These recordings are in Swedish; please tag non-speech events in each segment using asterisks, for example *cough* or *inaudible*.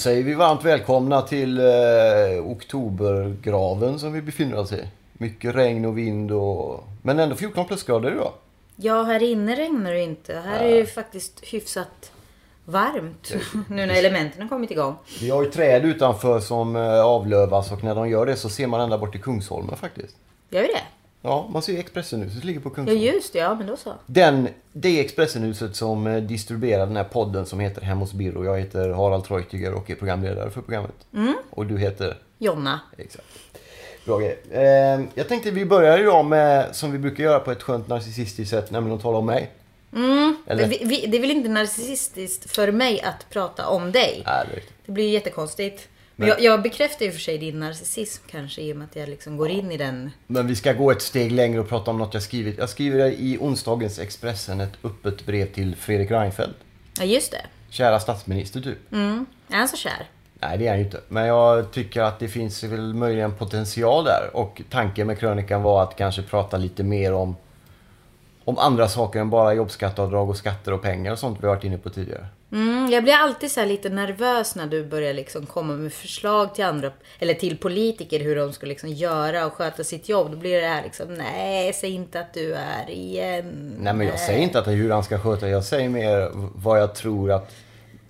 Säger vi varmt välkomna till eh, oktobergraven som vi befinner oss i. Mycket regn och vind och... Men ändå 14 plusgrader idag. Ja, här inne regnar det inte. Här är det faktiskt hyfsat varmt. *laughs* Nu när elementen har kommit igång. Vi har ju träd utanför som eh, avlövas och när de gör det så ser man ända bort till Kungsholmen faktiskt. Gör vi det? Ja, man ser ju Expressenhuset ligger på Ja, Kungsholmen. just det. Ja, men då så. Den, det Expressenhuset som eh, distribuerar den här podden som heter Hem hos Birro. Jag heter Harald Treutiger och är programledare för programmet. Och du heter? Jonna. Exakt. Bra grej. Eh, jag tänkte vi börjar idag med, som vi brukar göra på ett skönt narcissistiskt sätt, nämligen att tala om mig. Eller? Vi, vi, det är väl inte narcissistiskt för mig att prata om dig? Nej, det är riktigt. Det blir ju jättekonstigt. Men jag, jag bekräftar ju för sig din narcissism kanske i och med att jag liksom går in i den. Men vi ska gå ett steg längre och prata om något jag skrivit. Jag skriver i onsdagens Expressen ett öppet brev till Fredrik Reinfeldt. Ja, just det. Kära statsminister typ. Mm. Är han så kär? Nej, det är han ju inte. Men jag tycker att det finns väl möjligen potential där. Och tanken med krönikan var att kanske prata lite mer om, om andra saker än bara jobbskatteavdrag och skatter och pengar och sånt vi har varit inne på tidigare. Mm, jag blir alltid så här lite nervös när du börjar liksom komma med förslag till andra, eller till politiker hur de ska liksom göra och sköta sitt jobb. Då blir det här liksom, nej, säg inte att du är igen. Nej, men jag säger inte att hur han ska sköta Jag säger mer vad jag tror att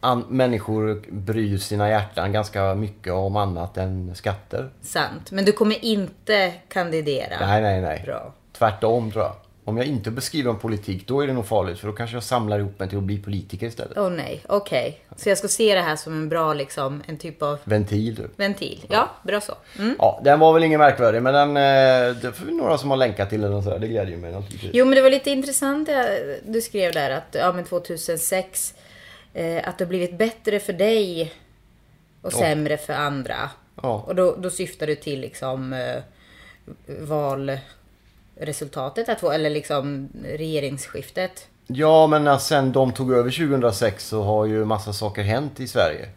an- människor bryr sina hjärtan ganska mycket om annat än skatter. Sant. Men du kommer inte kandidera. Nej, nej, nej. Bra. Tvärtom tror jag. Om jag inte beskriver en politik, då är det nog farligt. För då kanske jag samlar ihop mig till att bli politiker istället. Åh nej, okej. Så jag ska se det här som en bra liksom, en typ av Ventil, du. ventil. Ja, bra så. Mm. Ja, den var väl ingen märkvärdig, men den, eh, det är några som har länkat till den och sådär. Det glädjer mig naturligtvis. Jo, men det var lite intressant det du skrev där att ja, men 2006 eh, att det har blivit bättre för dig och sämre för andra. Ja. Och då, då syftar du till liksom eh, valresultatet, att få, eller liksom regeringsskiftet. Ja, men sen de tog över 2006 så har ju massa saker hänt i Sverige.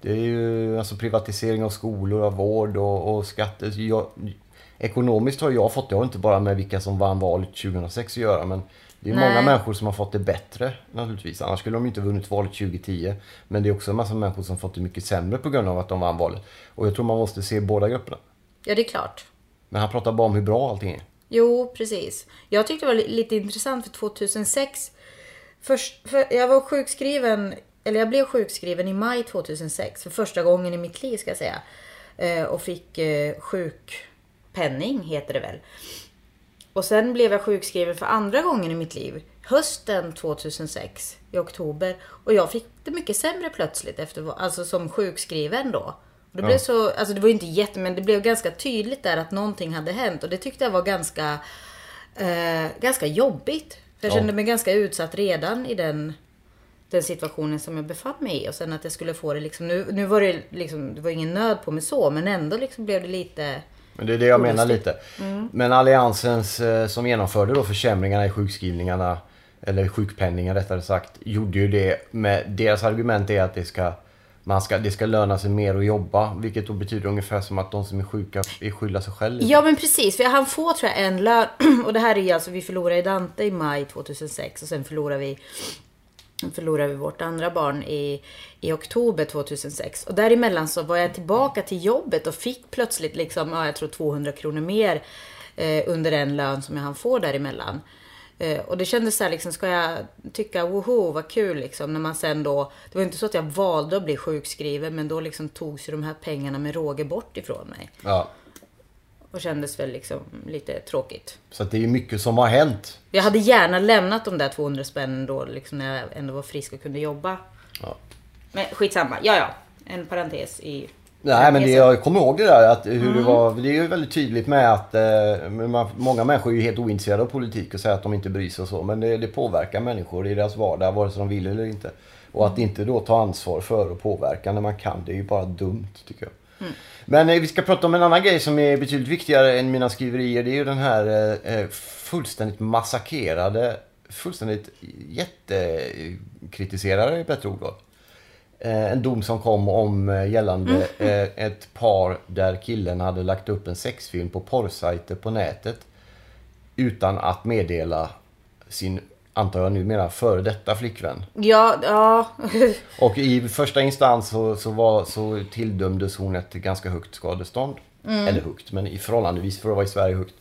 Det är ju alltså privatisering av skolor, av vård och, och skatter. Jag, ekonomiskt har jag fått, det har inte bara med vilka som vann valet 2006 att göra, men det är många Nej. människor som har fått det bättre naturligtvis. Annars skulle de inte vunnit valet 2010. Men det är också en massa människor som fått det mycket sämre på grund av att de vann valet. Och jag tror man måste se båda grupperna. Ja, det är klart. Men han pratar bara om hur bra allting är. Jo, precis. Jag tyckte det var lite intressant för 2006. Först, för jag var sjukskriven, eller jag blev sjukskriven i maj 2006 för första gången i mitt liv ska jag säga. Eh, och fick eh, sjukpenning, heter det väl. Och sen blev jag sjukskriven för andra gången i mitt liv. Hösten 2006, i oktober. Och jag fick det mycket sämre plötsligt, efter, alltså som sjukskriven då. Det, blev så, alltså det var ju inte jätte, men det blev ganska tydligt där att någonting hade hänt. Och det tyckte jag var ganska, eh, ganska jobbigt. För jag Ja. kände mig ganska utsatt redan i den, den situationen som jag befann mig i. Och sen att jag skulle få det liksom, nu, nu var det liksom, det var ingen nöd på mig så, men ändå liksom blev det lite... Men det är det jag menar lite. Men alliansens eh, som genomförde då försämringarna i sjukskrivningarna, eller sjukpenningen rättare sagt, gjorde ju det med deras argument är att det ska, man ska, det ska löna sig mer att jobba. Vilket då betyder ungefär som att de som är sjuka är skylla sig själva. Ja men precis, för han får tror jag en lön. *clears throat* Och det här är ju alltså, vi förlorade Dante i maj 2006 och sen förlorade vi förlorade vi vårt andra barn i, i oktober 2006. Och däremellan så var jag tillbaka till jobbet och fick plötsligt liksom, ja, jag tror 200 kronor mer eh, under den lön som jag han får däremellan. Eh, och det kändes så här liksom, ska jag tycka woho vad kul liksom när man sen då, det var inte så att jag valde att bli sjukskriven men då liksom togs ju de här pengarna med råge bort ifrån mig. Ja. Och kändes väl liksom lite tråkigt. Så det är mycket som har hänt. Jag hade gärna lämnat de där 200 spännen då liksom när jag ändå var frisk och kunde jobba. Ja. Men skitsamma, ja ja. En parentes i Nej men det, jag kommer ihåg det där att hur det var. Det är ju väldigt tydligt med att eh, många människor är ju helt ointresserade av politik och säger att de inte bryr sig och så. Men det, det påverkar människor i deras vardag vare sig de vill eller inte. Och att inte då ta ansvar för att påverka när man kan det är ju bara dumt tycker jag. Men eh, vi ska prata om en annan grej som är betydligt viktigare än mina skriverier. Det är ju den här eh, eh, fullständigt massakrerade, fullständigt jättekritiserade är bättre ord då. Eh, en dom som kom om eh, gällande eh, ett par där killen hade lagt upp en sexfilm på porrsajter på nätet. Utan att meddela sin, antar jag numera, före detta flickvän. Ja, ja. *laughs* Och i första instans så, så, var, så tilldömdes hon ett ganska högt skadestånd. Eller högt, men i förhållandevis för att vara i Sverige högt.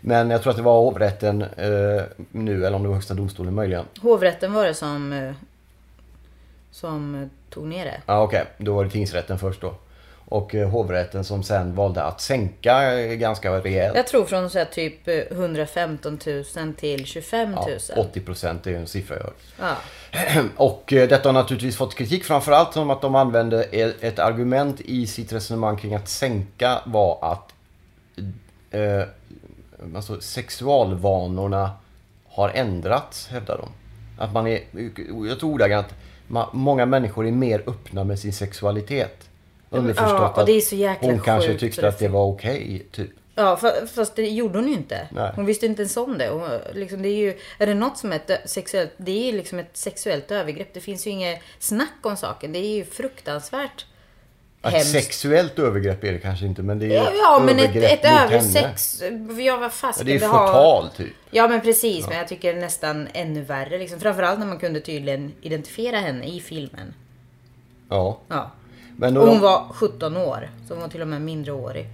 Men jag tror att det var hovrätten eh, nu, eller om det var högsta domstolen möjligen. Hovrätten var det som, som tog ner det. Ja okej, då var det tingsrätten först då. Och eh, hovrätten som sen valde att sänka eh, ganska rejält. Jag tror från så typ eh, 115 000 till 25 000. Ja, 80 procent är en siffra jag hört. Ja. *clears throat* Och eh, detta har naturligtvis fått kritik framförallt som att de använde ett argument i sitt resonemang kring att sänka var att eh, alltså sexualvanorna har ändrats, hävdar de. Att man är, jag tror ordagrant, många människor är mer öppna med sin sexualitet. Underförstått Ja, och det är så att jäkla hon kanske sjukt tyckte att det var okej, typ. Ja, fa- fast det gjorde hon ju inte. Nej. Hon visste inte ens om det. Hon, liksom, det är, ju, är det något som är ett sexuellt, det är ju liksom ett sexuellt övergrepp. Det finns ju inget snack om saken. Det är ju fruktansvärt Ett hemskt. sexuellt övergrepp är det kanske inte, men det är Ja, ja men ett, övergrepp ett översex. Ja, vad Ja, fasiken det är förtal, typ. Ja men precis, men jag tycker nästan ännu värre. Liksom. Framförallt när man kunde tydligen identifiera henne i filmen. Ja. Ja. Men hon de, var 17 år, så hon var till och med mindreårig.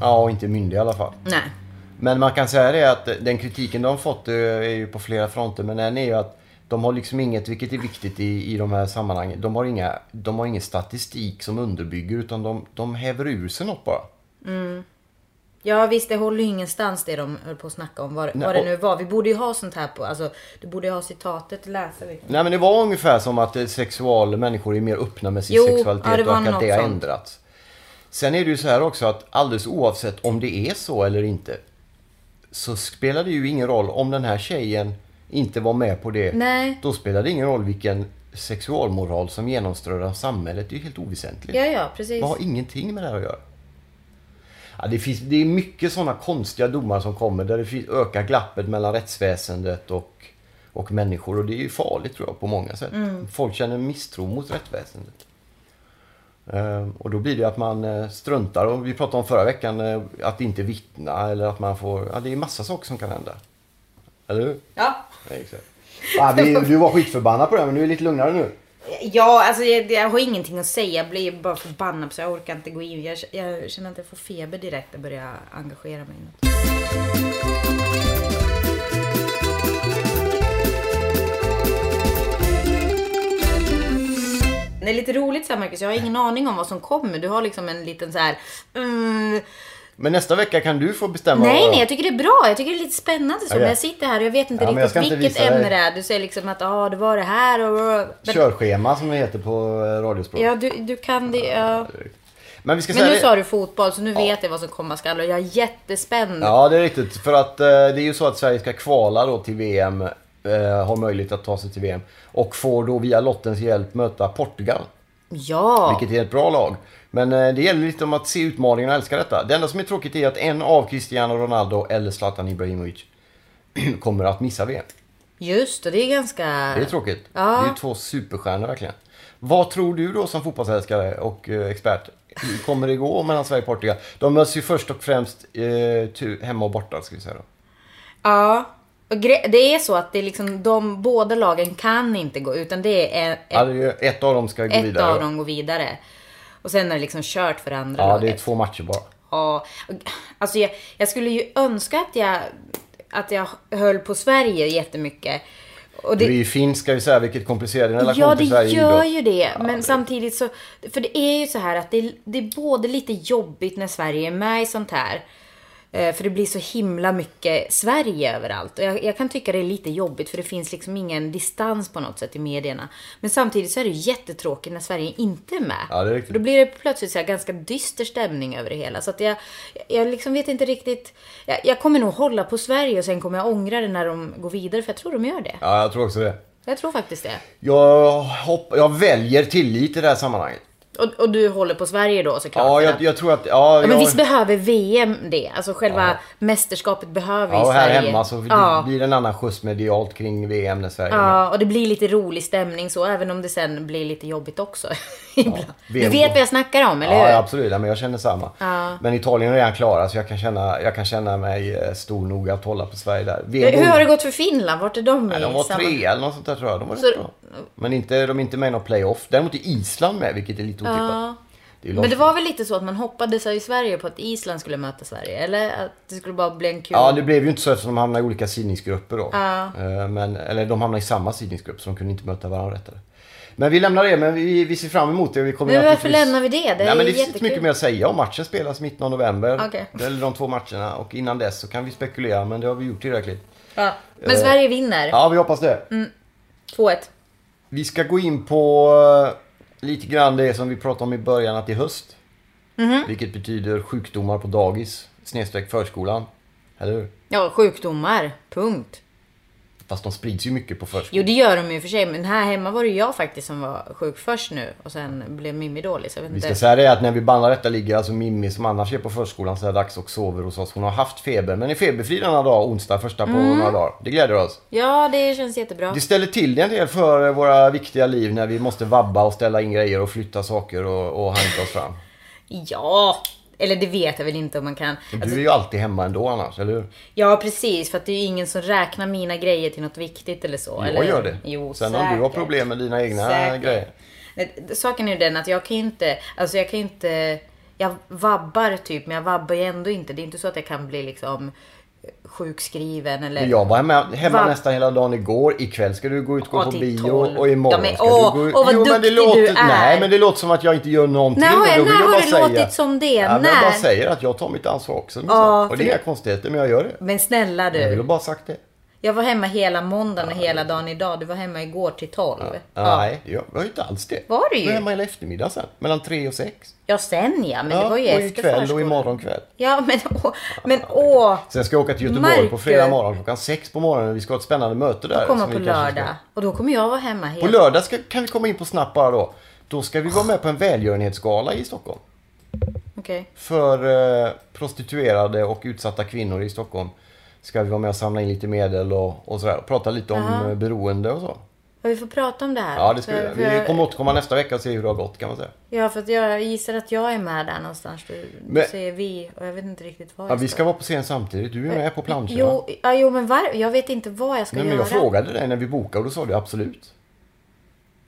Ja, och inte myndig i alla fall. Nej. Men man kan säga det att den kritiken de fått eh, är ju på flera fronter. Men en är ju att de har liksom inget, vilket är viktigt i, i de här sammanhangen. De har, inga, de har ingen statistik som underbygger utan de, de häver ur sig något bara. Ja visst, det håller ju ingenstans det de höll på att snacka om. Vad, Nej, vad det nu var. Vi borde ju ha sånt här på, alltså du borde ju ha citatet, läsa vi. Nej men det var ungefär som att eh, sexual, människor är mer öppna med sin Jo, sexualitet ja, och att det har sånt. ändrats. Sen är det ju så här också att alldeles oavsett om det är så eller inte. Så spelar det ju ingen roll om den här tjejen inte var med på det. Nej. Då spelar det ingen roll vilken sexualmoral som genomströmmar samhället. Det är helt oväsentligt. Ja, ja, precis. Det har ingenting med det här att göra. Ja, det, finns, det är mycket sådana konstiga domar som kommer där det finns, ökar glappet mellan rättsväsendet och, och människor. Och det är ju farligt tror jag på många sätt. Mm. Folk känner misstro mot rättsväsendet. Ehm, och då blir det att man eh, struntar. Och vi pratade om förra veckan eh, att inte vittna eller att man får... Ja, det är massa saker som kan hända. Eller hur? Ja. Exakt. Ja, vi, du var skitförbannad på det men nu är lite lugnare nu. Ja, alltså jag, jag har ingenting att säga. Jag blir bara förbannad så jag orkar inte gå in. Jag, jag känner att jag får feber direkt och börjar engagera mig. något. Det är lite roligt så här Marcus, jag har ingen aning om vad som kommer. Du har liksom en liten så här... Mm, Men nästa vecka kan du få bestämma. nej, nej, jag tycker det är bra. Jag tycker det är lite spännande så. Men jag sitter här och jag vet inte Ja, riktigt inte vilket ämne det är. Du säger liksom att ah, det var det här och... Men, Körschema som det heter på eh, radiospråk. ja, du, du kan det. Ja. Men vi ska Men nu det- sa du fotboll så nu vet jag vad som komma skall och jag är jättespänd. Ja, det är riktigt. För att eh, det är ju så att Sverige ska kvala då till VM. Eh, har möjlighet att ta sig till VM. Och får då via lottens hjälp möta Portugal. Ja. Vilket är ett bra lag. Men eh, det gäller lite om att se utmaningen och älska detta. Det enda som är tråkigt är att en av Cristiano Ronaldo eller Zlatan Ibrahimovic *clears throat* kommer att missa VM. Just det, det är ganska... Det är tråkigt. Ja. Det är två superstjärnor verkligen. Vad tror du då som fotbollsälskare och eh, expert? Hur kommer det gå mellan Sverige och Portugal? De möts ju först och främst eh, hemma och borta ska vi säga då. Ja. Det är så att det är liksom de båda lagen kan inte gå utan det är Ja, ett, det är ett av dem ska gå ett vidare. av då. dem går vidare. Och sen är det liksom kört för andra Ja, laget. det är två matcher bara. Ja, alltså jag, jag skulle ju önska att jag, att jag höll på Sverige jättemycket. Och Du är ju finsk ska vi säga, vilket komplicerar din relation Ja, det till Sverige i gör idrott. ju det. Ja, Men det- samtidigt så... För det är ju så här att det, det är både lite jobbigt när Sverige är med i sånt här. Eh, För det blir så himla mycket Sverige överallt. Och jag, jag kan tycka det är lite jobbigt för det finns liksom ingen distans på något sätt i medierna. Men samtidigt så är det jättetråkigt när Sverige inte är med. Ja, det är då blir det plötsligt så ganska dyster stämning över det hela. Så att jag, jag liksom vet inte riktigt. Jag, jag kommer nog hålla på Sverige och sen kommer jag ångra det när de går vidare. För jag tror de gör det. Ja, jag tror också det. Jag tror faktiskt det. Jag, hopp, jag väljer tillit i det här sammanhanget. Och, och du håller på Sverige då såklart? Ja, jag, jag tror att... Ja, Ja, men jag, visst behöver VM det? Alltså själva mästerskapet behöver ja, och här Sverige. hemma så ja. blir det en annan skjuts medialt kring VM när Sverige. Ja, och det blir lite rolig stämning så, även om det sen blir lite jobbigt också. *laughs* Ibland. du vet vad jag snackar om, eller Ja, hur? absolut. Ja, men jag känner samma. Ja. Men Italien är redan klara så jag kan känna, jag kan känna mig eh, stor nog att hålla på Sverige där. VM Hur har det gått för Finland? Vart är de Nej, i? de var samma- tre eller något sånt där tror jag. De var Så- rätt bra. Men inte, de är inte med i någon playoff. Däremot är Island med, vilket är lite otippat. Ja. Det är Men det var väl lite så att man hoppades i Sverige på att Island skulle möta Sverige? Eller att det skulle bara bli en kul... Ja, det blev ju inte så eftersom de hamnade i olika sidningsgrupper då. Ja. Eh, Men, eller de hamnade i samma sidningsgrupp så de kunde inte möta varandra rättare. Men vi lämnar det, men vi, vi ser fram emot det. Vi kommer Men varför naturligtvis- lämnar vi det? Det är Nej, men det finns inte mycket mer att säga om matchen spelas mitten av november. Okej. Eller de två matcherna. Och innan dess så kan vi spekulera, men det har vi gjort tillräckligt. Ja. Men Sverige vinner. Ja, vi hoppas det. 2-1. Vi ska gå in på eh, lite grann det som vi pratade om i början, att det är höst. Mhm. Vilket betyder sjukdomar på dagis, snedstreck förskolan. Eller hur? Ja, sjukdomar. Punkt. Fast de sprids ju mycket på förskolan. Jo, det gör de ju för sig. Men här hemma var det jag faktiskt som var sjuk först nu. Och sen blev Mimmi dålig. Så jag vet Vi inte. ska säga det att när vi bandar detta ligger alltså Mimmi som annars är på förskolan så här dags och sover hos oss. Hon har haft feber men är feberfri denna dag, onsdag, första på Mm. några dagar. Det gläder oss. Ja, det känns jättebra. Det ställer till det en del för våra viktiga liv när vi måste vabba och ställa in grejer och flytta saker och, och hanka oss fram. *laughs* Ja, eller det vet jag väl inte om man kan. Alltså, Du är ju alltid hemma ändå annars, eller hur? ja, precis. För att det är ju ingen som räknar mina grejer till något viktigt eller så. Jag eller? gör det. Jo, Sen om du har säkert. problem med dina egna Säkert. grejer. Saken är ju den att jag kan ju inte, alltså jag kan ju inte, jag vabbar typ men jag vabbar ju ändå inte. Det är inte så att jag kan bli liksom sjukskriven eller... Men jag var hemma, hemma Va? nästan hela dagen igår. Ikväll ska du gå ut och gå på bio och imorgon men ska åh, du gå ut. åh, vad men det låter, du är. Nej, men det låter som att jag inte gör någonting. Har och jag- då vill när jag har det säga- låtit som det? Ja, men När? jag bara säger att jag tar mitt ansvar också. Ja, och det är inga konstigheter, men jag gör det. Men snälla Jag vill du. bara sagt det. Jag var hemma hela måndagen och hela dagen idag. Du var hemma igår till 12. Nej, jag var ju inte alls det. Var du ju? Jag var hemma hela eftermiddag sen. Mellan tre och sex. Ja, sen ja. Men ja, det var ju och efter ikväll och förskolan. imorgon kväll. Ja, men *laughs* åh. Men åh. Sen ska jag åka till Göteborg på Marcus. fredag morgon klockan sex på morgonen. Vi ska ha ett spännande möte där. Komma som på vi kanske ska- lördag. Och då kommer jag vara hemma På helt. lördag ska, kan vi komma in på snabbt bara då. Då ska vi vara med på en välgörenhetsgala i Stockholm. Okej. För eh, prostituerade och utsatta kvinnor i Stockholm ska vi vara med och samla in lite medel och, och sådär. Prata lite om Jaha. eh, beroende och så. Ja, vi får prata om det här. Ja, det ska vi För- Vi jag- kommer återkomma nästa vecka och se hur det har gått kan man säga. Ja, för att jag gissar att jag är med där någonstans. Du, du Men- säger vi och jag vet inte riktigt vad Ja, vi ska vara på scen samtidigt. Du är med på planscherna. Jo, ja, jo men var, jag vet inte vad jag ska Nej, men göra. jag frågade dig när vi bokade och då sa du absolut.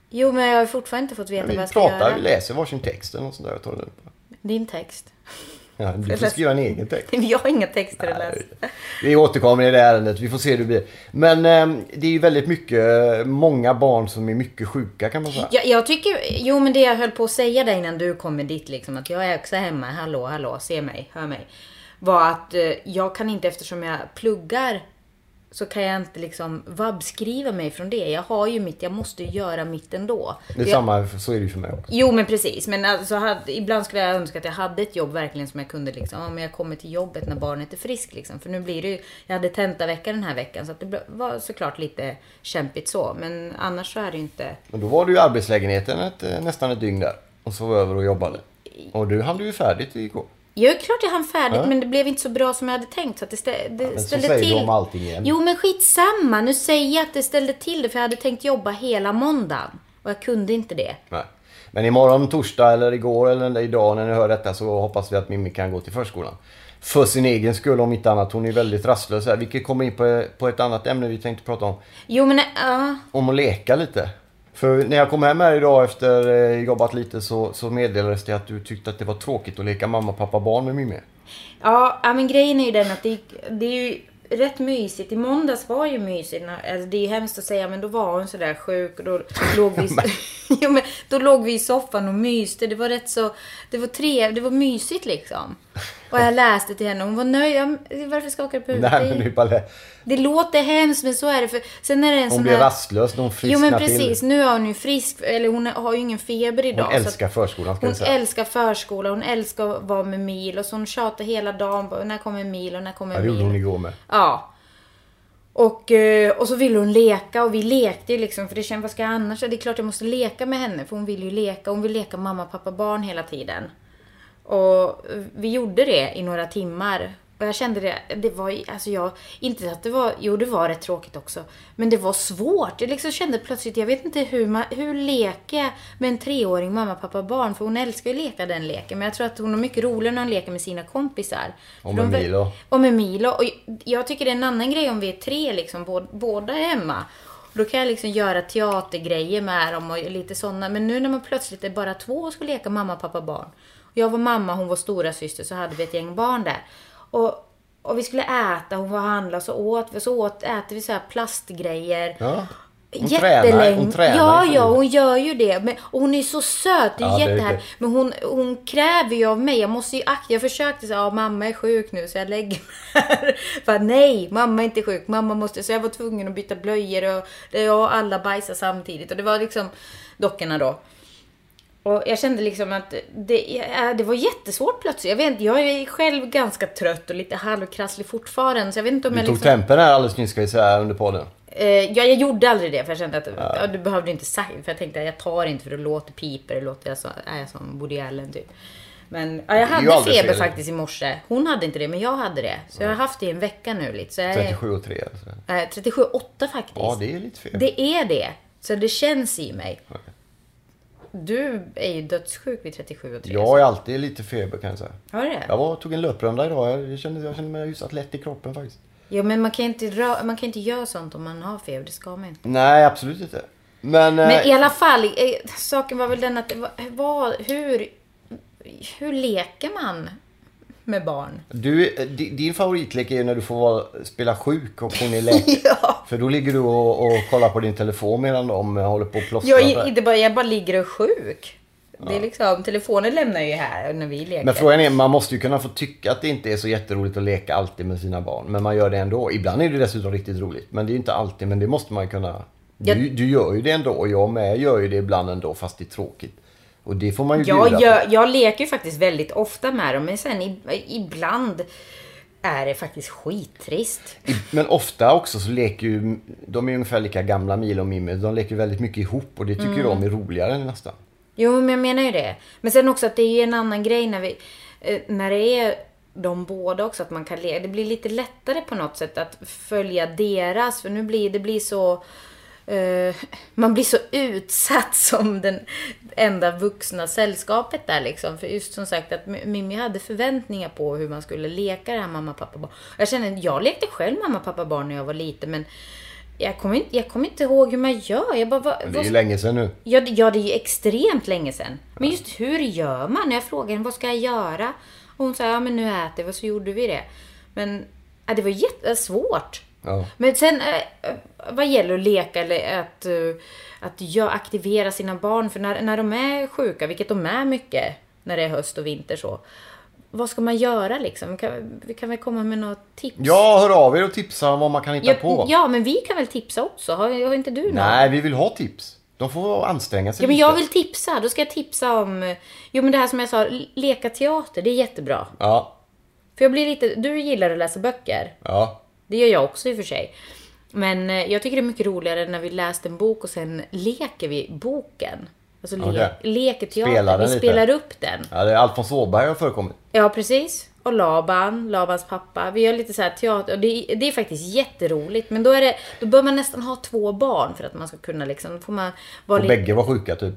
Jo, men jag har fortfarande inte fått veta Vi vad jag ska pratar, göra. vi läser varsin text eller något sånt där. Jag tar det. Din text. Ja, du får skriva en egen text. *laughs* Jag har inga texter att läsa. Vi återkommer i det ärendet. Vi får se hur det blir. Men eh, det är ju väldigt mycket, många barn som är mycket sjuka kan man säga. Jag, jag tycker, jo men det jag höll på att säga där innan du kom med ditt liksom, att jag är också hemma, hallå, hallå, se mig, hör mig. Var att eh, jag kan inte, eftersom jag pluggar, så kan jag inte liksom vabbskriva mig från det. Jag har ju mitt, jag måste ju göra mitt ändå. Det är jag, samma, så är det ju för mig också. Jo men precis, men alltså, hade, ibland skulle jag önska att jag hade ett jobb verkligen som jag kunde liksom, om jag kommer till jobbet när barnet är friskt liksom. För nu blir det ju, jag hade tentavecka den här veckan så det var såklart lite kämpigt så. Men annars så är det ju inte. Men då var du i arbetslägenheten ett, eh, nästan ett dygn där. Och sov över och jobbade. Och du hann du ju färdigt igår. Jo, klart jag hann färdigt Ja. men det blev inte så bra som jag hade tänkt. Så att det, stä, det men så ställde säger du till. om allting igen. Jo men skitsamma, nu säger jag att det ställde till det för jag hade tänkt jobba hela måndagen. Och jag kunde inte det. Nej. Men imorgon torsdag eller igår eller idag när ni hör detta så hoppas vi att Mimmi kan gå till förskolan. För sin egen skull om inte annat. Hon är väldigt rastlös här. Vilket kommer in på, på ett annat ämne vi tänkte prata om. Jo men ja. Om att leka lite. För när jag kom hem här idag efter eh, jobbat lite så, så meddelades det att du tyckte att det var tråkigt att leka mamma, pappa, barn med Mimmi. Ja, ja, men grejen är ju den att det, det är ju rätt mysigt. I måndags var ju mysigt. Alltså, det är ju hemskt att säga men då var hon sådär sjuk och då låg vi, *laughs* jo, *laughs* men då låg vi i soffan och myste. Det var rätt så, det var trevligt, det var mysigt liksom. Och jag läste till henne och hon var nöjd. Varför skakar du på huvudet? Nej, men det, bara, Det låter hemskt men så är det. För sen är det en hon sån blir här... rastlös när hon frisknar Jo men precis, till. nu är hon ju frisk. Eller hon har ju ingen feber idag. Hon så att- älskar förskolan ska hon säga. älskar förskola, hon älskar att vara med Mil och så hon tjatar hela dagen när kommer Mil och när kommer Ja, det gjorde hon Mil. igår med. Ja. Och, eh, och så ville hon leka och vi lekte ju liksom för det känns, vad ska jag annars? Det är klart jag måste leka med henne för hon vill ju leka. Hon vill leka mamma, pappa, barn hela tiden. Och vi gjorde det i några timmar. Och jag kände det, det var, alltså jag, inte att det var, jo det var rätt tråkigt också. Men det var svårt. Jag liksom kände plötsligt, jag vet inte hur man, hur leker jag med en treåring mamma, pappa, barn? För hon älskar ju att leka den leken. Men jag tror att hon har mycket roligare när hon leker med sina kompisar. Och med de- Milo. Och med Milo. Och jag tycker det är en annan grej om vi är tre liksom, bå- båda är hemma. Då kan jag liksom göra teatergrejer med dem och lite sådana. Men nu när man plötsligt är bara två och ska leka mamma, pappa, barn. Jag var mamma, hon var stora syster så hade vi ett gäng barn där. Och, och vi skulle äta, hon var handla så åt vi. Så åt, äter vi så här plastgrejer. Ja. Hon Jättelänge. tränar, hon tränar ja, ja, hon gör ju det. Men, och hon är så söt. Det är Ja, jättehärligt. Men hon, hon kräver ju av mig. Jag måste ju akta. Jag försökte säga, ja mamma är sjuk nu så jag lägger mig här. *laughs* För nej, mamma är inte sjuk. Mamma måste. Så jag var tvungen att byta blöjor och och alla bajsade samtidigt. Och det var liksom dockorna då. Och jag kände liksom att det, äh, det var jättesvårt plötsligt. Jag vet inte, jag är själv ganska trött och lite halvkrasslig fortfarande. Så jag vet inte om Du jag tog liksom... tempen här alldeles nyss ska vi säga under podden. Eh, ja, jag gjorde aldrig det för jag kände att ja. du behövde inte säga För jag tänkte att jag tar inte för det låter piper, det låter jag så, är jag som Woody Allen typ. Men ja, jag hade feber fel. faktiskt i morse. Hon hade inte det, men jag hade det. Så jag har haft det i en vecka nu lite. Så jag är, 37 och 3. Alltså. eh, 37,8 faktiskt. Ja, det är lite fel. Det är det. Så det känns i mig. Du är ju dödssjuk vid 37 och 3. Jag är alltid lite feber kan jag säga. Har du det? Jag var, tog en löprunda idag. Jag kände, jag kände mig hyfsat lätt i kroppen faktiskt. Ja, men man kan, inte rö- man kan inte göra sånt om man har feber. Det ska man inte. Nej, absolut inte. Men... Men eh, i alla fall, eh, saken var väl den att var, hur, hur leker man med barn? Du, eh, di- din favoritlek är ju när du får vara, spela sjuk och hon är läkare. *laughs* Ja. För då ligger du och, och kollar på din telefon medan de håller på och plåstrar. Jag, inte bara, jag bara ligger och är sjuk. Det är liksom, telefonen lämnar ju här när vi leker. Men frågan är, man måste ju kunna få tycka att det inte är så jätteroligt att leka alltid med sina barn. Men man gör det ändå. Ibland är det dessutom riktigt roligt. Men det är ju inte alltid, men det måste man ju kunna. Du, Jag- du gör ju det ändå och jag med gör ju det ibland ändå fast det är tråkigt. Och det får man ju jag, bjuda jag, på. jag leker ju faktiskt väldigt ofta med dem, men sen i, ibland är det faktiskt skittrist. Men ofta också så leker ju, de är ungefär lika gamla Milo och Mimmi. De leker väldigt mycket ihop och det tycker Mm. de är roligare nästan. Jo, men jag menar ju det. Men sen också att det är ju en annan grej när vi... eh, När det är de båda också, att man kan le. Det blir lite lättare på något sätt att följa deras. För nu blir det blir så... eh, man blir så utsatt *laughs* som den enda vuxna sällskapet där liksom. För just som sagt att Mimmi hade förväntningar på hur man skulle leka det här mamma, pappa, barn. Jag känner, jag lekte själv mamma, pappa, barn när jag var liten men jag kommer inte, jag kommer inte ihåg hur man gör. Jag bara, vad, Men det är ju länge sedan nu. Ja, det- ja, det är ju extremt länge sedan. Men just hur gör man? När jag frågade henne, vad ska jag göra? Och hon sa, ja men nu äter vi och så gjorde vi det. Men ja, det var jättesvårt. Ja. Men sen eh, vad gäller att leka eller att, eh, att aktivera sina barn. För när, när de är sjuka, vilket de är mycket när det är höst och vinter så. Vad ska man göra liksom? Kan, vi kan väl komma med något tips? Ja, hör av er och tipsa om vad man kan hitta ja, på. ja, men vi kan väl tipsa också? Har, har inte du något? Nej, vi vill ha tips. De får anstränga sig Ja, men lite. jag vill tipsa. Då ska jag tipsa om... Jo, men det här som jag sa, leka teater, det är jättebra. Ja, För jag blir lite... Du gillar att läsa böcker. ja. Det gör jag också i och för sig. Men eh, jag tycker det är mycket roligare när vi läst en bok och sen leker vi boken. Alltså le- Okej. leker teater. Spelar vi lite. spelar upp den. ja det är Alfons Åberg har förekommit. Ja, precis. Och Laban, Labans pappa. Vi gör lite så här teater. Och det, det är faktiskt jätteroligt. Men då, är det, då bör man nästan ha två barn för att man ska kunna liksom... Får man vara Och lite... bägge var sjuka typ.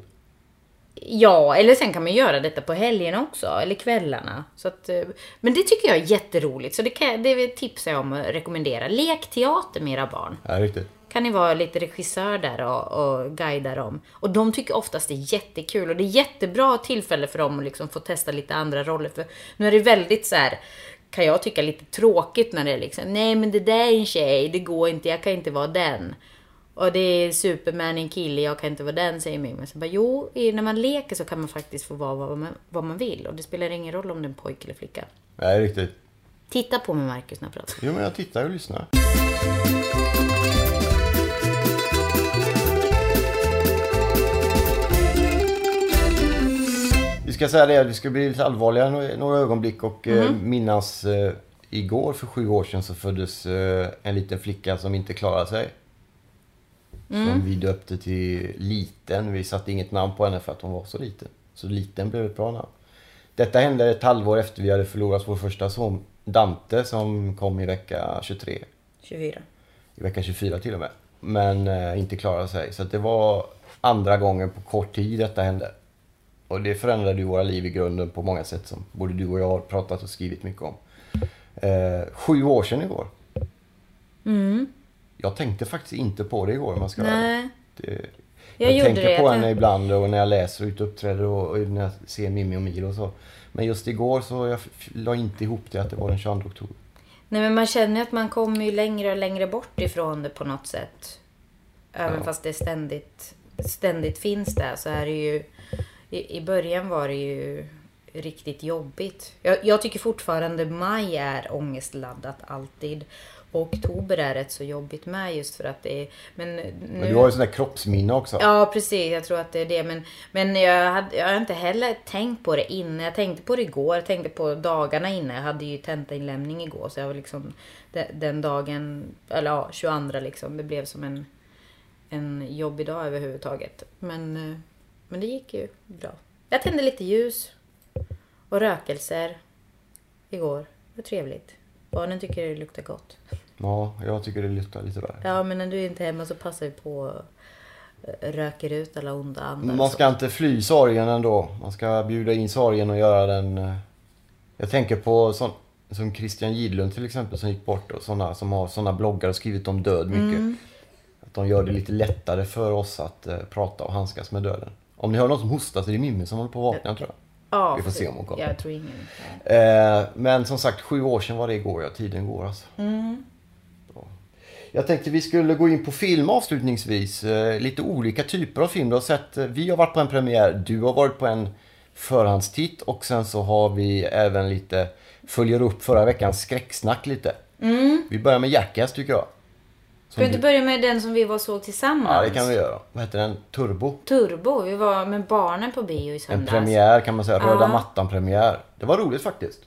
Ja, eller sen kan man göra detta på helgerna också, eller kvällarna. Så att, eh, men det tycker jag är jätteroligt, så det, kan, det tipsar jag om att rekommendera. Lek teater med era barn. Ja, riktigt. Kan ni vara lite regissör där och, och guida dem. Och de tycker oftast det är jättekul och det är jättebra tillfälle för dem att liksom få testa lite andra roller. För nu är det väldigt så här kan jag tycka lite tråkigt när det är liksom, nej men det där är en tjej, det går inte, jag kan inte vara den. Och det är Superman en kille, jag kan inte vara den, säger Mimmi. Så bara, jo, när man leker så kan man faktiskt få vara vad man, vad man vill. Och det spelar ingen roll om det är en pojke eller flicka. Nej, riktigt. Titta på mig Marcus när jag pratar. Jo, men jag tittar och lyssnar. Vi ska säga det, vi ska bli lite allvarliga några, ögonblick och eh, minnas eh, igår för sju år sedan så föddes eh, en liten flicka som inte klarade sig. Som vi döpte till Liten. Vi satte inget namn på henne för att hon var så liten. Så Liten blev ett bra namn. Detta hände ett halvår efter vi hade förlorat vår första son Dante som kom i vecka 23. 24. I vecka 24 till och med. Men eh, inte klarade sig. Så det var andra gången på kort tid detta hände. Och det förändrade ju våra liv i grunden på många sätt som både du och jag har pratat och skrivit mycket om. Eh, sju år sedan igår. Jag tänkte faktiskt inte på det igår om man ska. Nej. det, Jag jag, tänker det. på Jag henne ibland och när jag läser och ute uppträder och, och när jag ser Mimmi och Milo och så. Men just igår så jag la inte ihop det att det var den 22 oktober. Nej men man känner att man kommer ju längre och längre bort ifrån det på något sätt. Även Ja. fast det ständigt, ständigt finns där så är det ju... I, I början var det ju riktigt jobbigt. Jag, jag tycker fortfarande maj är ångestladdat alltid. Oktober är rätt så jobbigt med just för att det är... Men, nu, Men du har ju sån där kroppsminne också. Ja, precis. Jag tror att det är det. Men, men jag, hade, jag har inte heller tänkt på det innan. Jag tänkte på det igår. Jag tänkte på dagarna innan. Jag hade ju tentainlämning igår. Så jag var liksom den, den dagen, eller ja, 22 liksom. Det blev som en, en jobbig dag överhuvudtaget. Men, eh, men det gick ju bra. Jag tände lite ljus och rökelser igår. Det var trevligt. Barnen tycker det luktar gott. Ja, jag tycker det luktar lite värre. Ja, men när du är inte är hemma så passar vi på röker ut alla onda andar. Man ska inte fly sorgen ändå. Man ska bjuda in sorgen och göra den... eh, Jag tänker på sån, som Christian Gidlund till exempel som gick bort och såna som har såna bloggar och skrivit om död mycket. Mm. Att de gör det lite lättare för oss att eh, prata och handskas med döden. Om ni hör någon som hostar så är det Mimmi som håller på att vakna tror jag. Ja, Vi får se om hon kommer. Jag tror ingen. Eh, men som sagt, sju år sedan var det igår. Ja, tiden går alltså. Ja. Jag tänkte vi skulle gå in på film avslutningsvis. Eh, lite olika typer av film. Du har sett, eh, vi har varit på en premiär, du har varit på en förhandstitt och sen så har vi även lite, följer upp förra veckans skräcksnack lite. Vi börjar med Jackass tycker jag. Ska vi inte börja med den som vi var såg tillsammans? Ja, det kan vi göra. Vad heter den? Turbo? Turbo. Vi var med barnen på bio i En söndags. premiär kan man säga. Röda mattan-premiär. Det var roligt faktiskt.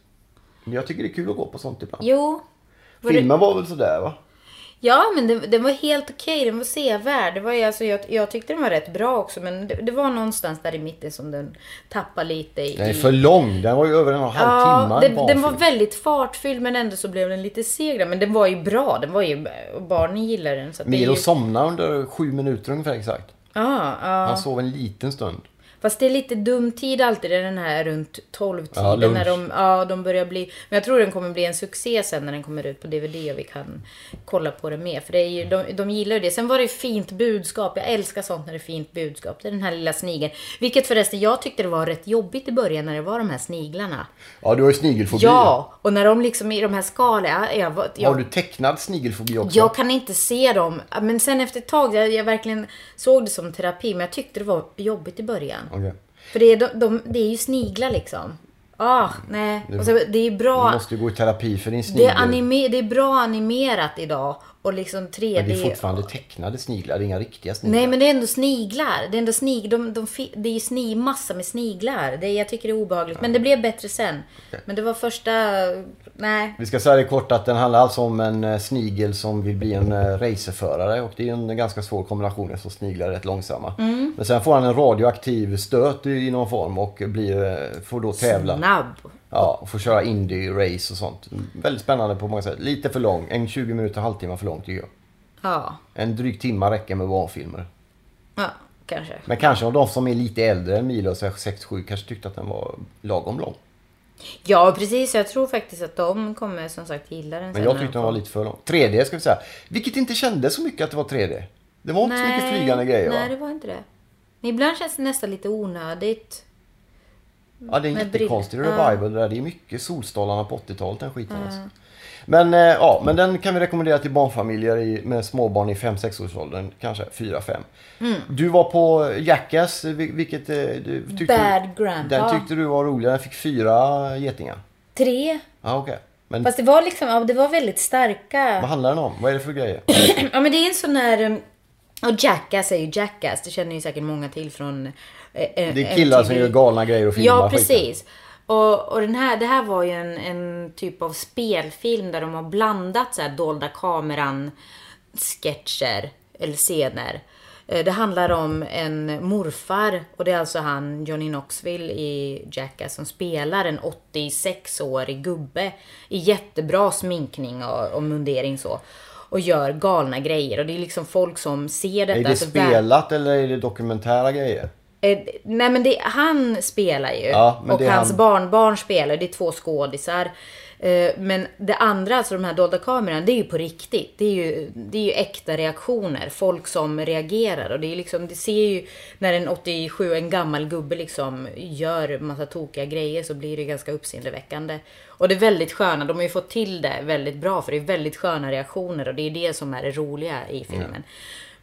Jag tycker det är kul att gå på sånt ibland. Jo. Var det... Filmen var väl sådär va? Ja, men den, den var helt okej. Den var sevärd. Det var alltså, jag, jag tyckte den var rätt bra också. Men det, det var någonstans där i mitten som den tappade lite i... Den är för lång. Den var ju över en och en halv Ja, timme. den, en den var väldigt fartfylld men ändå så blev den lite seg. Men den var ju bra. Den var ju, och barnen gillar den. Så Milo ju... somnade under sju minuter ungefär exakt. Ja, ja. Han sov en liten stund. Fast det är lite dum tid alltid, den här runt 12 Ja, när de, ja, de börjar bli... Men jag tror den kommer bli en succé sen när den kommer ut på DVD och vi kan kolla på det mer. För det är ju, de, de gillar ju det. Sen var det ju fint budskap. Jag älskar sånt när det är fint budskap. Det är den här lilla snigeln. Vilket förresten, jag tyckte det var rätt jobbigt i början när det var de här sniglarna. Ja, du har ju snigelfobi. Ja, och när de liksom i de här skalorna... Jag, jag, Har du tecknad snigelfobi också? jag kan inte se dem. Men sen efter ett tag, jag, jag verkligen såg det som terapi. Men jag tyckte det var jobbigt i början. Okej. För det är, de, de, det är ju sniglar liksom. Ah, nej. Och så, det är Du bra. måste ju gå i terapi för din Det snigel. är, anime, det är bra animerat idag. Och liksom 3D. Men det är fortfarande tecknade sniglar, det är inga riktiga sniglar. Nej men det är ändå sniglar. Det är ändå snig, de, de, det är ju snig, massa med sniglar. Det, jag tycker det är obehagligt. Men det blev bättre sen. Men det var första... Nej. Vi ska säga det kort att den handlar alltså om en eh, snigel som vill bli en eh, racerförare och det är en ganska svår kombination eftersom sniglar är rätt långsamma. Mm. Men sen får han en radioaktiv stöt i någon form och blir, eh, får då tävla. Snabb. Ja, och får köra Indy-race och sånt. Väldigt spännande på många sätt. Lite för lång. En 20 minuter, halvtimme för lång tycker jag. Ja. En dryg timma räcker med barnfilmer. Ja, kanske. Men kanske av de som är lite äldre än Milo, så 6-7, kanske tyckte att den var lagom lång. Ja precis, jag tror faktiskt att de kommer som sagt gilla den Men jag tyckte de den var lite för lång. 3D ska vi säga. Vilket inte kändes så mycket att det var 3D. Det var inte så mycket flygande grejer Nej, va? det var inte det. Men ibland känns det nästan lite onödigt. Ja, det är en jättekonstig revival det där. Det är mycket Solstolarna på 80-talet den skiten alltså. Men, eh, ja, men den kan vi rekommendera till barnfamiljer i, med småbarn i 5-6 årsåldern. Kanske 4-5. Mm. Du var på Jackass, vil- vilket eh, du tyckte, Bad Grandpa. den tyckte du var rolig. Den fick fyra getingar. Tre. Ja, okej. Men Fast det var liksom, ja, det var väldigt starka. vad handlar den om? Vad är det för grejer? *clears throat* Ja men det är en sån här... Och Jackass är ju Jackass. Det känner ju säkert många till från... eh, eh, Det är killar som gör galna grejer och filmar Ja, skiten. precis. Och, och den här, det här var ju en, en typ av spelfilm där de har blandat så här dolda kameran sketcher eller scener. Eh, Det handlar om en morfar och det är alltså han Johnny Knoxville i Jackass som spelar en 86-årig gubbe i jättebra sminkning och, och mundering så. Och gör galna grejer och det är liksom folk som ser detta. Är det alltså, spelat eller är det dokumentära grejer? Eh, nej men det, han spelar ju. Ja, och hans han- barnbarn spelar. Det är två skådisar. Eh, men det andra, alltså de här dolda kamerorna, det är ju på riktigt. Det är ju, det är ju äkta reaktioner. Folk som reagerar. Och det är liksom, det ser ju när en 87, en gammal gubbe liksom gör massa tokiga grejer så blir det ganska uppseendeväckande. Och det är väldigt sköna, de har ju fått till det väldigt bra för det är väldigt sköna reaktioner och det är det som är det roliga i filmen.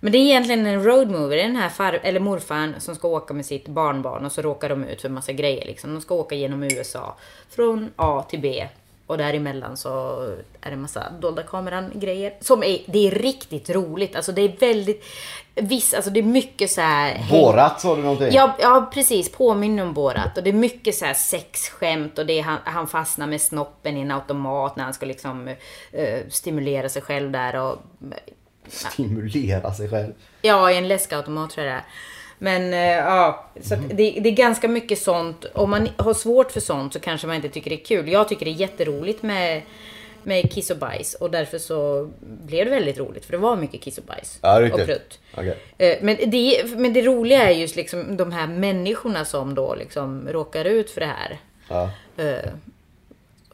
Men det är egentligen en road movie. Det är den här far, eller morfaren som ska åka med sitt barnbarn och så råkar de ut för massa grejer. Liksom. De ska åka genom USA. Från A till B. Och däremellan så är det massa dolda kameran grejer. Som är, det är riktigt roligt. Alltså det är väldigt, viss, alltså det är mycket så här. Borat sa du någonting? Ja, ja precis. Påminner om Borat. Och det är mycket så här sexskämt och det är han, han fastnar med snoppen i en automat när han ska liksom eh, stimulera sig själv där. Och, Stimulera sig själv. Ja, i en läskautomat tror jag det är. Men eh, ja, så att det, det är ganska mycket sånt. Om man har svårt för sånt så kanske man inte tycker det är kul. Jag tycker det är jätteroligt med, med kiss och bajs. Och därför så blev det väldigt roligt. För det var mycket kiss och bajs. Ja, och riktigt. prutt. Okej. Eh, Men det, men det roliga är just liksom de här människorna som då liksom råkar ut för det här. Ja, Eh,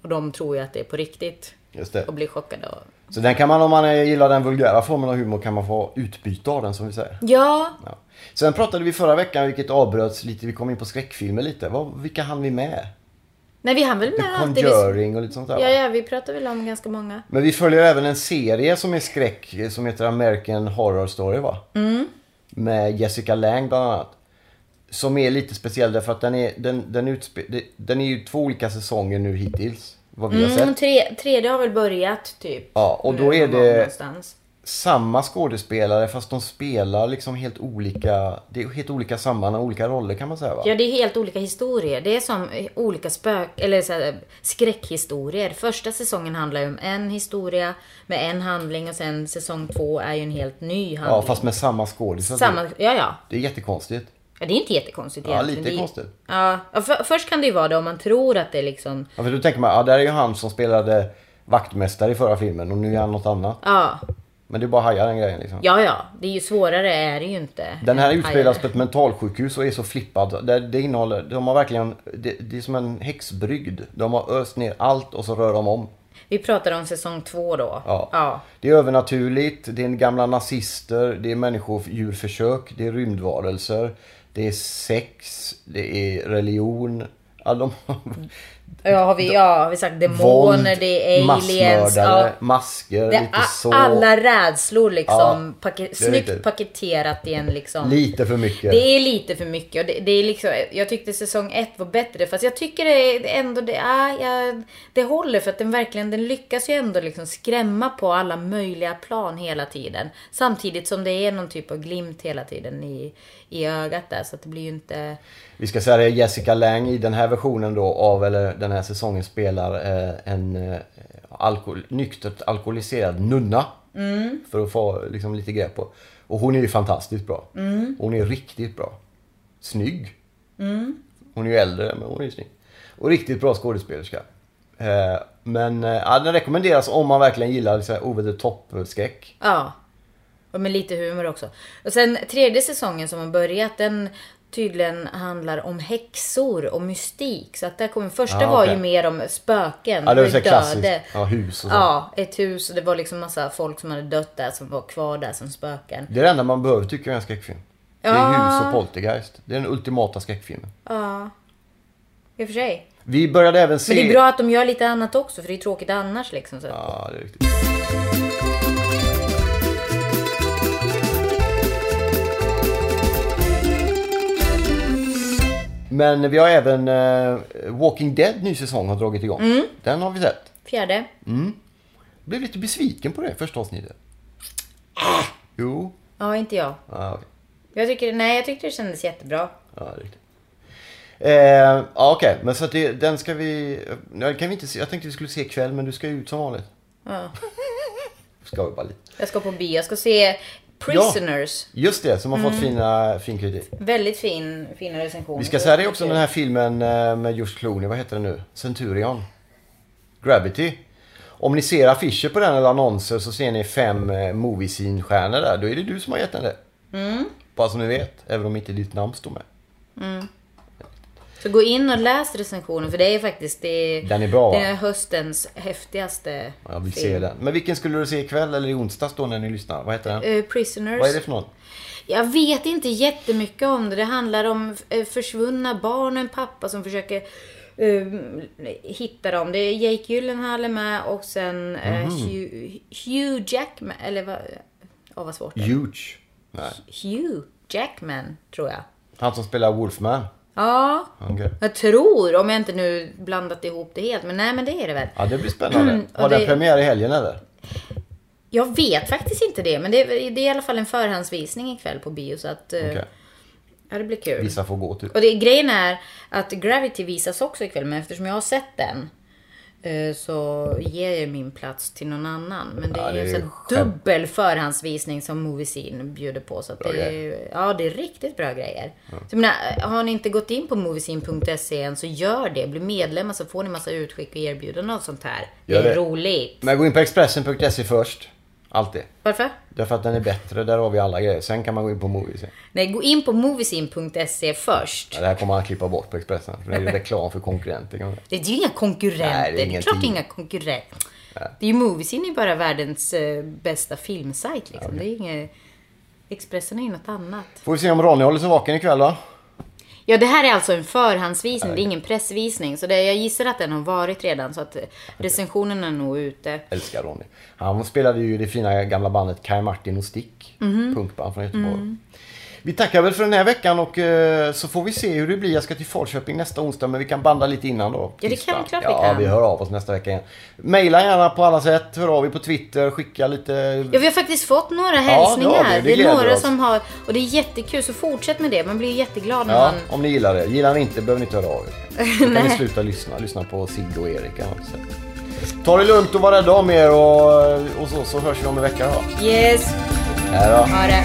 Och de tror ju att det är på riktigt. Just det. Och blir chockade. Och... Så den kan man, om man gillar den vulgära formen av humor, kan man få utbyte av den som vi säger. Ja, Ja. Sen pratade vi förra veckan, vilket avbröts lite, vi kom in på skräckfilmer lite. Vad, vilka hann vi med? nej vi hann väl med allt det vi... Conjuring och lite sånt där. Ja, ja, vi pratar väl om ganska många. Men vi följer även en serie som är skräck, som heter American Horror Story va? Mm. Med Jessica Lange bland annat. Som är lite speciell därför att den är, den, den, utspe, den är ju två olika säsonger nu hittills. Vad vi har Mm, sett. tre, tredje har väl börjat typ. Ja, och då är det- Någonstans. Samma skådespelare fast de spelar liksom helt olika, det är helt olika sammanhang, olika roller kan man säga va? Ja, det är helt olika historier. Det är som olika spök... Eller så här, skräckhistorier. Första säsongen handlar ju om en historia med en handling och sen säsong två är ju en helt ny handling. Ja, fast med samma skådisar. Samma, ja, ja. Det är jättekonstigt. Ja, det är inte jättekonstigt Ja, lite det konstigt. Ja, för, först kan det ju vara det om man tror att det liksom... Ja, för då tänker man, ja där är ju han som spelade vaktmästare i förra filmen och nu är han något annat. Ja, Men det är bara hajar den grejen liksom. ja, ja. Det är ju svårare är det ju inte. Den här utspelas hajar. på ett mentalsjukhus och är så flippad. Det, det innehåller, de har verkligen, det, det är som en häxbrygd. De har öst ner allt och så rör de om. Vi pratar om säsong två då. Ja. ja. Det är övernaturligt, det är gamla nazister, det är människodjurförsök, det är rymdvarelser, det är sex, det är religion. Ja, de, Ja, har vi, ja, har vi sagt demoner, våld, det är aliens. Ja. masker, Det lite är så. alla rädslor liksom. Ja, pake- är snyggt riktigt. paketerat i en liksom. Lite för mycket. Det är lite för mycket. Det, det är liksom, jag tyckte säsong ett var bättre. Fast jag tycker det ändå det, är, ja, det håller. För att den verkligen den lyckas ju ändå liksom skrämma på alla möjliga plan hela tiden. Samtidigt som det är någon typ av glimt hela tiden i, i ögat där. Så att det blir ju inte... Vi ska säga det, Jessica Lange i den här versionen då av, eller den här säsongen spelar eh, en eh, alkohol, nyktert alkoholiserad nunna. För att få liksom, lite grepp på. Och hon är ju fantastiskt bra. Hon är riktigt bra. Snygg. Hon är ju äldre men hon är ju snygg. Och riktigt bra skådespelerska. Eh, men ja, den rekommenderas om man verkligen gillar over the top-skräck. Ja. Och med lite humor också. Och sen tredje säsongen som har börjat, den tydligen handlar om häxor och mystik. Så att där kommer, första Ja, var okej. ju mer om spöken. Ja, det var så klassiskt. Ja, hus och så. Ja, ett hus och det var liksom massa folk som hade dött där som var kvar där som spöken. Det är det enda man behöver tycka är en skräckfilm. Det är Ja. hus och poltergeist. Det är den ultimata skräckfilmen. Ja. I och för sig. Vi började även se... Men det är bra att de gör lite annat också för det är tråkigt annars liksom. Så. Ja, det är riktigt. Men vi har även eh, Walking Dead ny säsong har dragit igång. Mm. Den har vi sett. Fjärde. Blev lite besviken på det första avsnittet. Ah, Jo. Ja, inte jag. Ja, okej. Jag tycker, nej, jag tyckte det kändes jättebra. Ja, riktigt. Eh, ja, okej. Men så att det, den ska vi... Ja, kan vi inte se. Jag tänkte vi skulle se ikväll, men du ska ju ut som vanligt. Ja. Ska vi bara lite. Jag ska på bio. Jag ska se Prisoners. Just det, som har Mm. fått fina, fin kritik. Väldigt fin, fina recensioner. Vi ska säga det också om den här filmen eh, med George Clooney. Vad heter den nu? Centurion. Gravity. Om ni ser affischer på den eller annonser så ser ni fem eh, movie scene-stjärnor där. Då är det du som har gett den det. Mm. Bara så ni vet. Även om inte ditt namn står med. Så gå in och läs recensionen för det är faktiskt det, Den är bra, det är höstens häftigaste Jag vill film. se den. Men vilken skulle du se ikväll eller i onsdags då när ni lyssnar? Vad heter den? Eh, Prisoners. Vad är det för någon? Jag vet inte jättemycket om det. Det handlar om eh, försvunna barn och en pappa som försöker eh, hitta dem. Det är Jake Gyllenhaal är med och sen eh, Mhm. Hugh, Hugh Jackman, eller vad, oh, vad svårt det. Huge. Nej. Hugh Jackman, tror jag. Han som spelar Wolfman. Ja, Okej. jag tror, om jag inte nu blandat ihop det helt, men nej men det är det väl. Ja, det blir spännande. Mm, Har den det- premiär i helgen eller? Jag vet faktiskt inte det, men det är, det är i alla fall en förhandsvisning ikväll på bio så att... eh, Okej. Ja, det blir kul. Vissa får gå typ. Och det, grejen är att Gravity visas också ikväll, men eftersom jag har sett den så ger jag min plats till någon annan. Men det Ja, är, ju skämt. dubbel förhandsvisning som Movie Scene bjuder på. Så det är, ja, det är riktigt bra grejer. Så jag menar, har ni inte gått in på moviescene.se än så gör det. Bli medlemmar så får ni massa utskick och erbjudanden och sånt här. Det är det. roligt. Men gå in på Expressen.se först. Alltid. Varför? Därför att den är bättre. Där har vi alla grejer. Sen kan man gå in på Movies. Nej, gå in på moviescene.se först. Ja, det här kommer man att klippa bort på Expressen. För det är ju reklam för konkurrenter. Det är ju inga konkurrenter. Nej, det är klart det är tid. inga konkurrenter. Det är ju Moviescene är bara världens eh, bästa filmsajt liksom. Det är inget... Expressen är ju något annat. Får vi se om Ronny håller sig vaken ikväll då. Ja, det här är alltså en förhandsvisning. Det är ingen pressvisning. Så det, jag gissar att den har varit redan. Så att recensionen är nog ute. Älskar Ronny. Han spelade ju det fina gamla bandet Kai Martin och Stick. Mhm. Punkband från Göteborg. Mm. Vi tackar väl för den här veckan och eh, så får vi se hur det blir. Jag ska till Falköping nästa onsdag men vi kan banda lite innan då. det tisdag. kan- klart vi Ja, kan. vi hör av oss nästa vecka igen. Maila gärna på alla sätt. Hör av er på Twitter. Skicka lite... Ja, vi har faktiskt fått några det hälsningar. har vi. Det det, är några oss. som har... Och det är jättekul, så fortsätt med det. Man blir jätteglad när Ja, man... om ni gillar det. Gillar ni inte behöver ni inte höra av er. Då kan ni sluta lyssna. Lyssna på Sigge och Erik. eller något sånt. Ta det lugnt och var rädda om er och, och så, så hörs vi om en vecka då. Yes, Hej då. ha det.